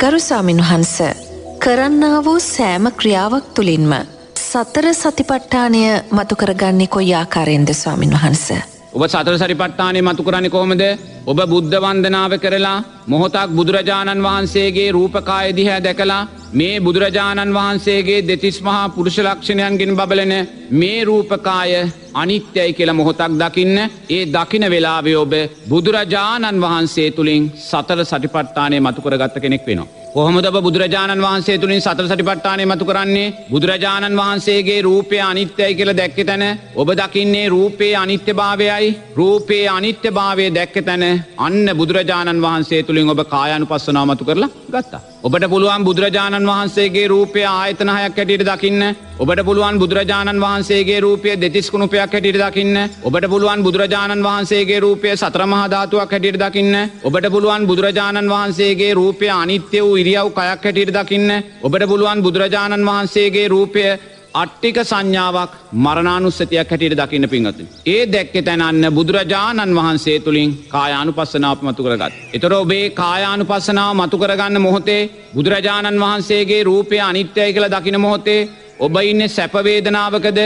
ගරු ස්වාමින් වහන්ස කරන්නා වූ සෑම ක්‍රියාවක් තුළින්ම සතර සතිපට්ඨානය මතු කරගන්නේ කොයි ආකාරයෙන්ද ස්වාමින් වහන්ස. ඔබ සතර සරිපට්ඨානය මතු කරන්න කොමද ඔබ බුද්ධ වන්දනාව කරලා මොහොතක් බුදුරජාණන් වහන්සේගේ රූපකාය දිහැ දැකලා මේ බුදුරජාණන් වහන්සේගේ දෙතිස් මහා පුරුෂලක්ෂණයන්ගෙන් බබලන මේ රූපකාය අනිත්‍යයි කියලා මොහොතක් දකින්න ඒ දකින වෙලාවේ ඔබ බුදුරජාණන් වහන්සේ තුළින් සතර සටිපට්ඨානය මතු කරගත්ත කෙනෙක් වෙනවා. කොහොමද බුදුරජාණන් වහන්සේ තුළින් සතර සටිපට්ඨානය මතු කරන්නේ බුදුරජාණන් වහන්සේගේ රූපය අනිත්‍යයි කියල දැක්ක තැන ඔබ දකින්නේ රූපයේ අනිත්‍ය භාවයයි රූපයේ අනිත්‍ය භාවය දැක්ක තැන අන්න බුදුරජාණන් වහන්සේ තුළින් ඔබ කායනු පස්සනාව මතු කරලා ගත්තා. ඔබට පුළුවන් බුදුරජාණන් වහන්සේගේ රූපය ආයතනහයක් හැටියට දකින්න. ඔබට පුළුවන් බුදුරජාණන් වහන්සේගේ රූපය දෙතිස්කුණුපයක් හැටියට දකින්න. ඔබට පුළුවන් බුදුරජාණන් වහන්සේගේ රූපය සත්‍රමහධාතුවක් හැටියට දකින්න. ඔබට පුළුවන් බුදුරජාණන් වහන්සේගේ රූපය අනිත්‍ය වූ ඉරියව් කයක් හැටියට දකින්න. ඔබට පුළුවන් බුදුරජාණන් වහන්සේගේ රූපය අට්ටික සංඥාවක් මරණානුස්සතියක් හැටියට දකින්න පිංහතු. ඒ දැක්ක තැනන්න බුදුරජාණන් වහන්සේ තුළින් කායානු පස්සනාව මතු කරගත්. එතොර ඔබේ කායානු පස්සනාව මතු කරගන්න මොහොතේ බුදුරජාණන් වහන්සේගේ රූපය අනිත්‍යය කළ දකින මොහොතේ ඔබ ඉන්න සැපවේදනාවකද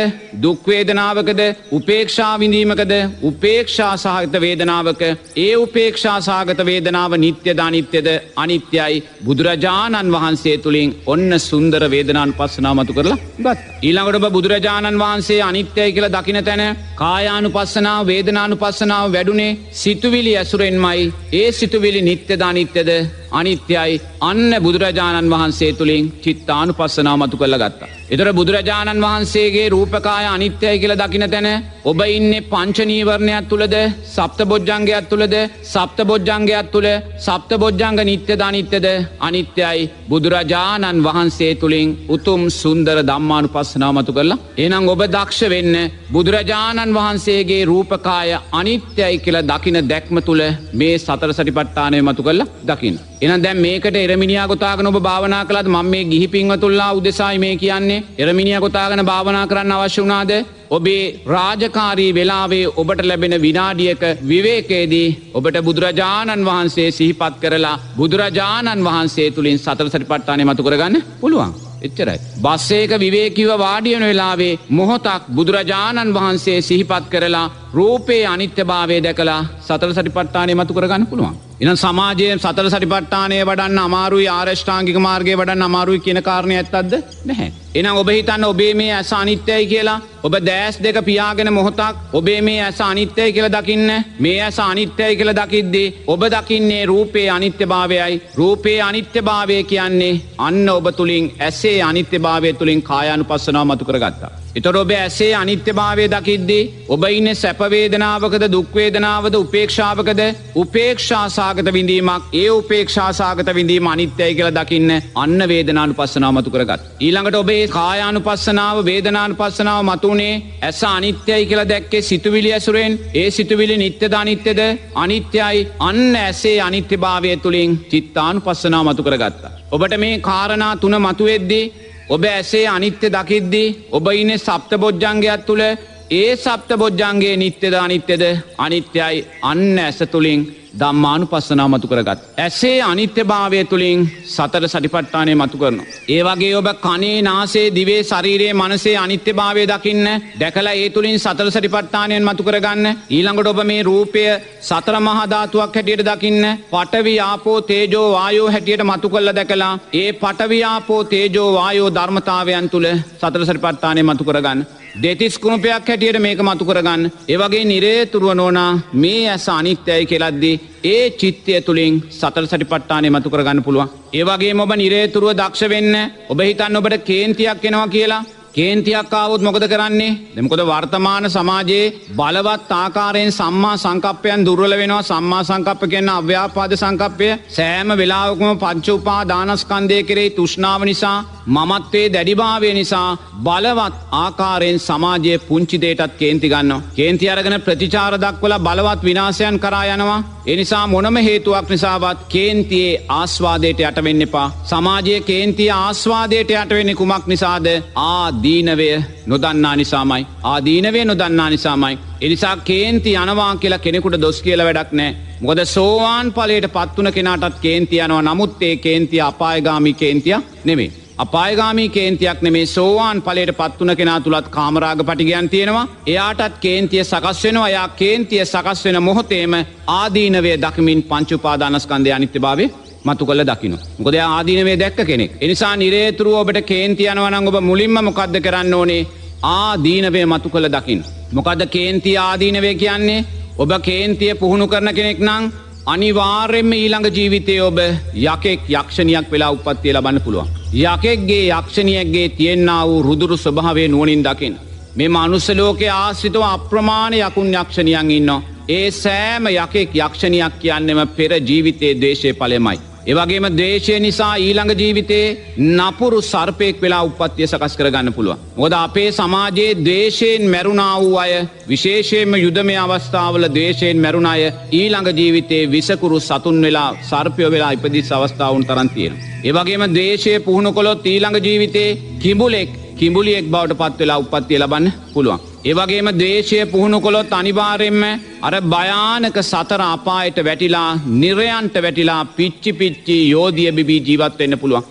දුක්වේදනාවකද උපේක්ෂා විඳීමකද? උපේක්ෂා සහගත වේදනාවක ඒ උපේක්ෂා සාගත වේදනාව නිත්‍ය ධනිත්‍යද අනිත්‍යයි. බුදුරජාණන් වහන්සේ තුළින් ඔන්න සුන්දර වේදනාන් පස්සනාමතු කරලා ගත්. ඊළඟට ඔබ බුදුරජාණන් වහන්සේ අනිත්‍යය කියලා දකින තැන කායානු පස්සනාව වේදනානු පස්සනාව වැඩුණේ සිතුවිලි ඇසුරෙන්මයි. ඒ සිතුවිලි නිත්‍ය ධනිත්‍යද අනිත්‍යයි. අන්න බුදුරජාණන් වහන්සේ තුළින් චිත්තානු පස්සනාව මතු කරල ගත්තා. එතර බුදුරජාණන් වහන්සේගේ රූපකාය අනිත්‍යය කියල දකින තැන ඔබ ඉන්නේ පංචනීවරණයක් තුළද සප්ත බොජ්ජංගයක් තුළද සප්ත බොජ්ජංගයක් තුළ සප්ත බොජ්ජංග නිත්‍ය ධනිත්‍යද අනිත්‍යයි බුදුරජාණන් වහන්සේ තුළින් උතුම් සුන්දර දම්මානු පස්සනාමතු කරලා එනම් ඔබ දක්ෂ වෙන්න බුදුරජාණන් වහන්සේගේ රූපකාය අනිත්‍යයි කියල දකින දැක්ම තුළ මේ සතර සටිපට්ටානය මතු කරලා දකින්න. එන දැම් මේකට එරමිනිිය ගොතාගන ඔබ භාවනා කළත් ම මේ ගිහි පින්වතුල්ලා උදෙසයි මේ කියන්නේ එරමිනිිය ගොතාගන භාවනා කරන්න අවශ්‍ය වනාද ඔබේ රාජකාරී වෙලාවේ ඔබට ලැබෙන විනාඩියක විවේකේදී ඔබට බුදුරජාණන් වහන්සේ සිහිපත් කරලා බුදුරජාණන් වහන්සේ තුළින් සතර සටිපට්ටානය මතු කරගන්න පුළුවන්. එච්චරයි. බස්සේක විවේකිව වාඩියන වෙලාවේ මොහොතක් බුදුරජාණන් වහන්සේ සිහිපත් කරලා රූපයේ අනිත්‍යභාවය දැකලා සතර සටිපට්ටානය මතු කරගන්න පුළුවන්. එන සමාජයෙන් සතර සටිපට්ටානය වඩන්න අමාරුයි ආරෂ්ඨාංගික මාර්ගය වඩන්න අමාරුයි කියන කාරණය ඇත්තද නැහැ. එනම් ඔබ හිතන්න ඔබේ මේ ඇස අනිත්‍යයි කියලා ඔබ දෑස් දෙක පියාගෙන මොහොතක් ඔබේ මේ ඇස අනිත්‍යය කියල දකින්න මේ ඇස අනිත්‍යය කියල දකිද්දී ඔබ දකින්නේ රූපයේ අනිත්‍ය භාවයයි රූපයේ අනිත්‍ය භාවය කියන්නේ අන්න ඔබ තුළින් ඇසේ අනිත්‍ය භාවය තුළින් කායානු පස්සනාව මතු කරගත්තා. එතොර ඔබ ඇසේ අනිත්‍ය භාවය දකිද්දී ඔබ ඉන්න සැපවේදනාවකද දුක්වේදනාවද උපේක්ෂාවකද උපේක්ෂාසාගත විඳීමක් ඒ උපේක්ෂාසාගත විඳීම අනිත්‍යය කියල දකින්න අන්න වේදනානු පස්සනාමතු කරගත්. ඊළඟට ඔබේ කායානු පස්සනාව වේදනානු පස්සනාව මතුනේ ඇස අනිත්‍යයි කියල දැක්කේ සිතුවිලි ඇසුරෙන්. ඒ සිතුවිලි නිත්‍යද අනිත්‍යද? අනිත්‍යයි. අන්න ඇසේ අනිත්‍ය භාවය තුළින් චිත්තානු පස්සනාව මතු කරගත්තා. ඔබට මේ කාරණා තුන මතුවෙද්දී ඔබ ඇසේ අනිත්‍ය දකිද්දී ඔබ ඉන්න සප්ත බොජ්ජංගයක් තුළ ඒ සප්ත බොජ්ජන්ගේ නිත්‍යද අනිත්‍යද? අනිත්‍යයි. අන්න ඇස තුළින් දම්මානු පස්සනා මතු කරගත්. ඇසේ අනිත්‍ය භාවය තුළින් සතර සටිපට්ටානය මතු කරනු. ඒ වගේ ඔබ කනේ නාසේ දිවේ ශරීරයේ මනසේ අනිත්‍ය භාවය දකින්න දැකලා ඒ තුළින් සතර සටිපට්ටානයෙන් මතු කරගන්න ඊළඟට ඔබ මේ රූපය සතර මහධාතුවක් හැටියට දකින්න පටවි ආපෝ තේජෝ වායෝ හැටියට මතු කොල්ල දැකලා ඒ පටවියාපෝ තේජෝ වායෝ ධර්මතාවයන් තුළ සතර සටිපට්ටානය මතු කරගන්න. දෙතිස් කුණුපයක් හැටියට මේක මතු කරගන්න ඒවගේ නිරේතුරුව නෝනා මේ ඇස අනිත්‍යයි කෙලද්දී ඒ චිත්තය තුළින් සතර සටිපට්ටානය මතු කරගන්න පුළුවන්. ඒවගේ ඔබ නිරේතුරුව දක්ෂ වෙන්න ඔබ හිතන්න ඔබට කේන්තියක් එනවා කියලා. කේන්තියක් ආවුත් මොකද කරන්නේ? දෙමකොද වර්තමාන සමාජයේ බලවත් ආකාරයෙන් සම්මා සංකප්පයන් දුර්වල වෙනවා. සම්මා සංකප්ප කියන්න අව්‍යාපාද සංකප්පය. සෑම වෙලාවකම පංච උපා දානස්කන්දය කෙරෙහි තුෂ්නාව නිසා මමත්වේ දැඩිභාවය නිසා බලවත් ආකාරයෙන් සමාජය පුංචිදේටත් කේන්ති ගන්න. කේන්ති අරගෙන ප්‍රතිචාර දක්වල බලවත් විනාසයන් කරා යනවා. එනිසා මොනම හේතුවක් නිසාවත් කේන්තියේ ආස්වාදයට යටවෙන්න එපා. සමාජය කේන්තිය ආස්වාදයට යටවෙන්න කුමක් නිසාද ආදීනවය නොදන්නා නිසාමයි. ආදීනවේ නොදන්නා නිසාමයි. එනිසා කේන්ති යනවා කියලා කෙනෙකුට දොස් කියල වැඩක් නෑ. මොකද සෝවාන් පලට පත්වන කෙනටත් කේන්ති යනවා නමුත්තේ කේන්තිය අපායගාමි කේන්තිය නෙමේ. අපායගාමී කේන්තියක් නෙමේ සෝවාන් පලට පත්වන කෙනා තුළත් කාමරාග පටිගයන් තියෙනවා එයාටත් කේන්තිය සකස් වෙනවා යා කේන්තිය සකස් වෙන මොහොතේම ආදීනවේ දකිමින් පංචුපාදානස්කන්දය අනිත්‍ය භාවේ මතු කල දකින. ගොද ආදීනවේ දැක්ක කෙනෙක්. එනිසා නිරේතුරුව ඔබට කේන්තියනවනං ඔබ මුලින්ම මොකක්ද කරන්න ඕනේ ආදීනවේ මතු කළ දකිින්. මොකද කේන්තිය ආදීනවේ කියන්නේ ඔබ කේන්තිය පුහුණු කරන කෙනෙක් නං අනිවාර්යෙන්ම ඊළඟ ජීවිතය ඔබ යකෙක් යක්ෂණයක් වෙලා උපත්තිය ලබන්න පුළුවන්. යකෙක්ගේ යක්ෂණියක්ගේ තියෙන්න්න වූ රුදුරු ස්වභාවේ නුවනින් දකිින්. මේ මනුස්සලෝකේ ආසිතව අප්‍රමාණ යකුන් යක්ෂණියන් ඉන්න. ඒ සෑම යකෙක් යක්ෂණයක් කියන්නෙම පෙර ජීවිතයේ දේශය පලෙමයි. ඒවගේම දේශය නිසා ඊළඟ ජීවිතේ නපුරු සර්පයෙක් වෙලා උපත්තිය සකස් කරගන්න පුළුව. ගොද අපේ සමාජයේ දේශයෙන් මැරුණා වූ අය විශේෂයෙන්ම යුදමය අවස්ථාවල දේශයෙන් මැරුණ අය ඊළඟ ජීවිතේ විසකුරු සතුන් වෙලා සර්පයෝ වෙලා ඉපදිස් අවස්ථාවන් තරන්තියෙන. ඒවගේම දේශය පුහුණු කොළොත් ඊළඟ ජීවිතේ කිඹුලෙක් කිඹුලියෙක් බවට පත් වෙලා උපත්තිය ලබන්න පුළුවන්. ඒවගේම දේශය පුහුණු කොළොත් අනිවාරෙන්ම අර භයානක සතර අපායට වැටිලා නිරයන්ට වැටිලා පිච්චි පිච්චි යෝධිය බිබී ජීවත්වෙන්න පුළුවන්.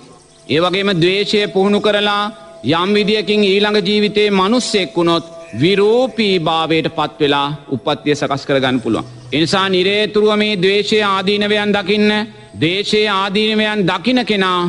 ඒවගේම දවේශය පුහුණු කරලා යම් විදිියකින් ඊළඟ ජීවිතයේ මනුස්සෙක් වුණොත් විරෝපී භාවයට පත් වෙලා උපත්තිය සකස් කරගන්න පුළුවන්. එනිසා නිරේතුරුව මේ දවේශය ආදීනවයන් දකින්න දේශයේ ආදීනවයන් දකින කෙනා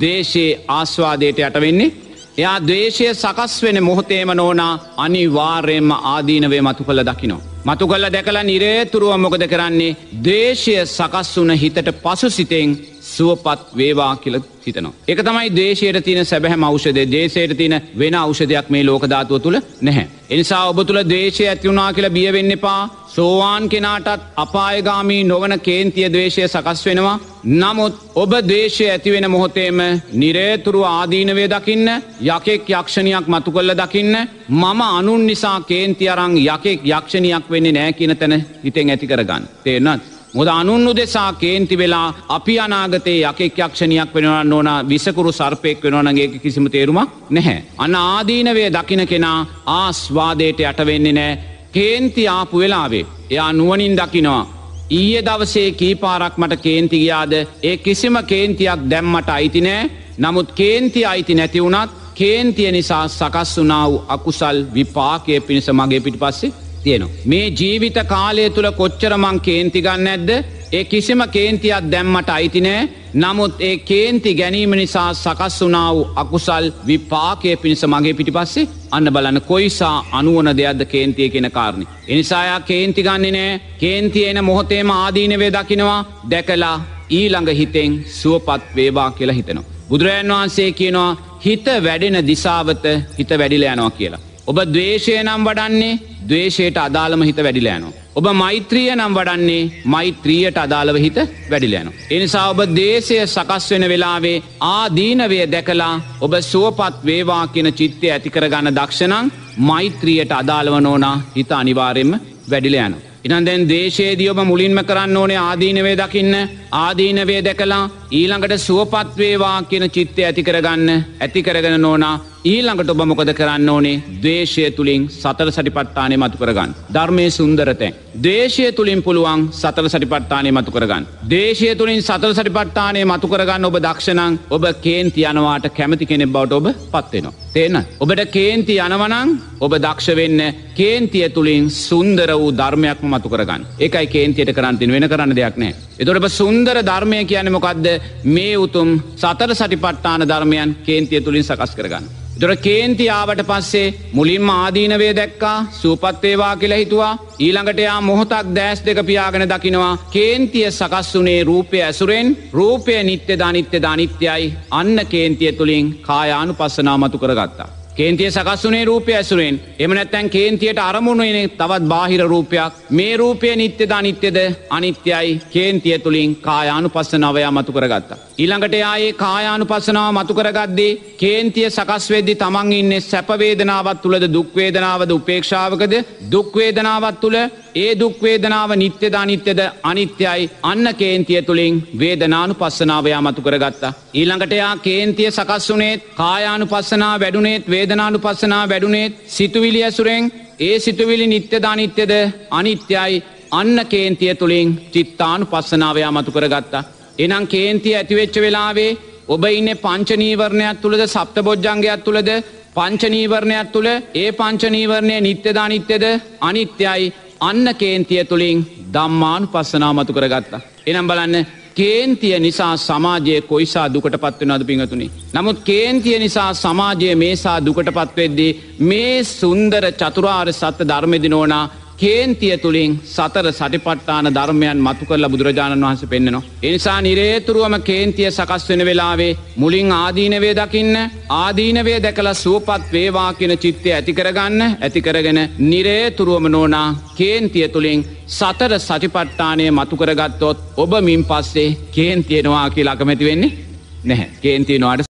දේශයේ ආස්වාදයට යටවෙන්නේ එයා දේශය සකස් වෙන මොහොතේම නෝනා අනිවාර්යෙන්ම ආදීනවේ මතු කළ දකිනෝ. මතු කල්ල දැකලා නිරේතුරුව මොකද කරන්නේ දේශය සකස් වුන හිතට පසු සිතෙන් සුවපත් වේවා කියල හිතනවා. එක තමයි දේශයට තින සැබැහ අවෂදේ දේශයට තින වෙන අවෂධයක් මේ ලෝකධාතුව තුළ නැහැ. එනිසා ඔබ තුළ දේශය ඇතිවුණනා කියලා බියවෙන්න එපා සෝවාන් කෙනාටත් අපායගාමී නොවන කේන්තිය දේශය සකස් වෙනවා. නමුත් ඔබ දේශය ඇතිවෙන මොහොතේම නිරේතුරු ආදීනවේ දකින්න යකෙක් යක්ෂණයක් මතු කොල්ල දකින්න මම අනුන් නිසා කේන්ති අරං යකෙක් යක්ෂණයක් වෙන්නේ නෑ කියන තැන හිතෙන් ඇති කරගන්න. තේනත්. මොද අනුන් උදෙසා කේන්ති වෙලා අපි අනාගතයේ යකෙක් යක්ෂණයක් වෙනවන්න ඕන විසකුරු සර්පයෙක් වෙනවනගේ කිසිම තේරුමක් නැහැ. අන්න ආදීනවේ දකින කෙනා ආස්වාදයට යටවෙන්නේ නෑ කේන්ති ආපු වෙලාවේ. එයා නුවනින් දකිනවා. ඊය දවසේ කීපාරක් මට කේන්ති ගියාද ඒ කිසිම කේන්තියක් දැම්මට අයිතිනෑ නමුත් කේන්ති අයිති නැතිවුණත් කේන්තිය නිසා සකස් වනාව අකුසල් විපාකය පිණිස මගේ පිටි පස්සේ තියෙනවා. මේ ජීවිත කාලය තුළ කොච්චරමං කේන්ති ගන්න ඇද්ද ඒ කිසිම කේන්තියක් දැම්මට අයිතිනෑ නමුත් ඒ කේන්ති ගැනීම නිසා සකස් වනාව අකුසල් විපාකය පිණිස මගේ පිටි පස්සේ අන්න බලන්න කොයිසා අනුවන දෙයක්ද කේන්තිය කියෙන කාරණි. එනිසායා කේන්ති ගන්නේ නෑ කේන්තිය එන මොහොතේම ආදීනවේ දකිනවා දැකලා ඊළඟ හිතෙන් සුවපත් වේවා කියලා හිතනවා. බුදුරජන් වහන්සේ කියනවා හිත වැඩෙන දිසාවත හිත වැඩිල යනවා කියලා. ඔබ දවේශය නම් වඩන්නේ දවේශයට අදාළම හිත වැඩිලෑනවා. ඔබ මෛත්‍රිය නම් වඩන්නේ මෛත්‍රියයට අදාළව හිත වැඩිලයනු. එනිසා ඔබ දේශය සකස් වෙන වෙලාවේ ආදීනවය දැකලා ඔබ සුවපත් වේවා කියන චිත්තය ඇතිකර ගන්න දක්ෂණං මෛත්‍රියයට අදාළව නෝනා හිත අනිවාරෙන්ම වැඩිලයනු. ඉනන් දැන් දේශේදී ඔබ මුලින්ම කරන්න ඕනේ ආදීනවේ දකින්න ආදීනවේ දැකලා ඊළඟට සුවපත්වේවා කියන චිත්තය ඇතිකරගන්න ඇතිකරගෙන නෝනා ඊළඟට ඔබ මොකද කරන්න ඕනේ දේශය තුළින් සතර සටිපට්ටානය මතු කරගන්න. ධර්මය සුන්දරතැන්. දේශය තුළින් පුළුවන් සතර සටිපට්ටානය මතු කරගන්න. දේශය තුළින් සතර සටිපට්ටානය මතු කරගන්න ඔබ දක්ෂණං ඔබ කේන්ති යනවාට කැමති කෙනෙක් බවට ඔබ පත්වෙනවා. තේන. ඔබට කේන්ති යනවනං ඔබ දක්ෂවෙන්න කේන්තිය තුළින් සුන්දර වූ ධර්මයක්ම මතු කරගන්න එකයි කේන්තියට කරන්තින් වෙන කරන්න දෙයක් නෑ. එතොට සුන්දර ධර්මය කියන මොකක්ද මේ උතුම් සතර සටිපට්ටාන ධර්මයන් කේන්තිය තුළින් සකස් කරගන්න. දොර කේන්තියාවට පස්සේ මුලින්ම ආදීනවේ දැක්කා සූපත්තේවා කියලා හිතුවා ඊළඟට යා මොහොතක් දෑස් දෙක පියාගෙන දකිනවා කේන්තිය සකස් වනේ රූපය ඇසුරෙන් රූපය නිත්‍ය ධනිත්‍ය ධනිත්‍යයි අන්න කේන්තිය තුළින් කායානු පස්සනාමතු කරගත්තා. කේන්තිය සකස්වනේ රූපය ඇසුරෙන්. එමනැත්තැන් කේන්තියට අරමුණුවනේ තවත් බාහිර රූපයක්. මේ රූපය නිත්‍යද අනිත්‍යද අනිත්‍යයි. කේන්තිය තුළින් කායානු පස්ස නවයා මතු කරගත්තා. ඊළඟට ආයේ කායානු පස්සනාව මතු කරගද්දී කේන්තිය සකස්වෙද්දි තමන් ඉන්නේ සැපවේදනාවත් තුළද දුක්වේදනාවද උපේක්ෂාවකද? දුක්වේදනාවත් තුළ ඒ දුක්වේදනාව නිත්‍යද අනිත්‍යද අනිත්‍යයි. අන්න කේන්තිය තුළින් වේදනානු පස්සනාවයා මතු කරගත්තා. ඊළඟට එයා කේන්තිය සකස් වනේත් කායානු පස්සනා වැඩුනේත් වේදනානු පස්සනා වැඩුනේත් සිතුවිලි ඇසුරෙන් ඒ සිතුවිලි නිත්‍යද අනිත්‍යද අනිත්‍යයි. අන්න කේන්තිය තුළින් චිත්තානු පස්සනාවයා මතු කරගත්තා. එනම් කේන්තිය ඇතිවෙච්ච වෙලාවේ ඔබ ඉන්න පංචනීවරණයක් තුළද සප්ත බොජ්ජංගයක් තුළද? පංචනීවරණයක් තුළ ඒ පංචනීවරණය නිත්‍යදානිත්‍යද අනිත්‍යයි. අන්න කේන්තිය තුළින් දම්මානු පස්සනා මතු කරගත්තා. එනම් බලන්න කේන්තිය නිසා සමාජය කොයිසා දුකට පත්වෙනද පිඟතුනි. නමුත් කේන්තිය නිසා සමාජය මේසා දුකට පත්වෙද්දී මේ සුන්දර චතුරාර් සත්‍ය ධර්මදි නෝනා කේන්තිය තුළින් සතර සටිපට්ටාන ධර්මයන් මතු කරලා බුදුරජාණන් වහස පෙන්න්නනවා. එනිසා නිරේතුරුවම කේන්තිය සකස් වෙන වෙලාවේ මුලින් ආදීනවේ දකින්න ආදීනවේ දැකලා සුවපත් වේවා කියෙන චිත්තය ඇතිකරගන්න ඇතිකරගෙන නිරේතුරුවම නෝනා කේන්තිය තුළින් සතර සටිපට්ටානය මතුකරගත්තොත් ඔබ මින් පස්සේ කේන්තියනවා කිය ලකමැති වෙන්නේ නැහැ කේන්තියනවාට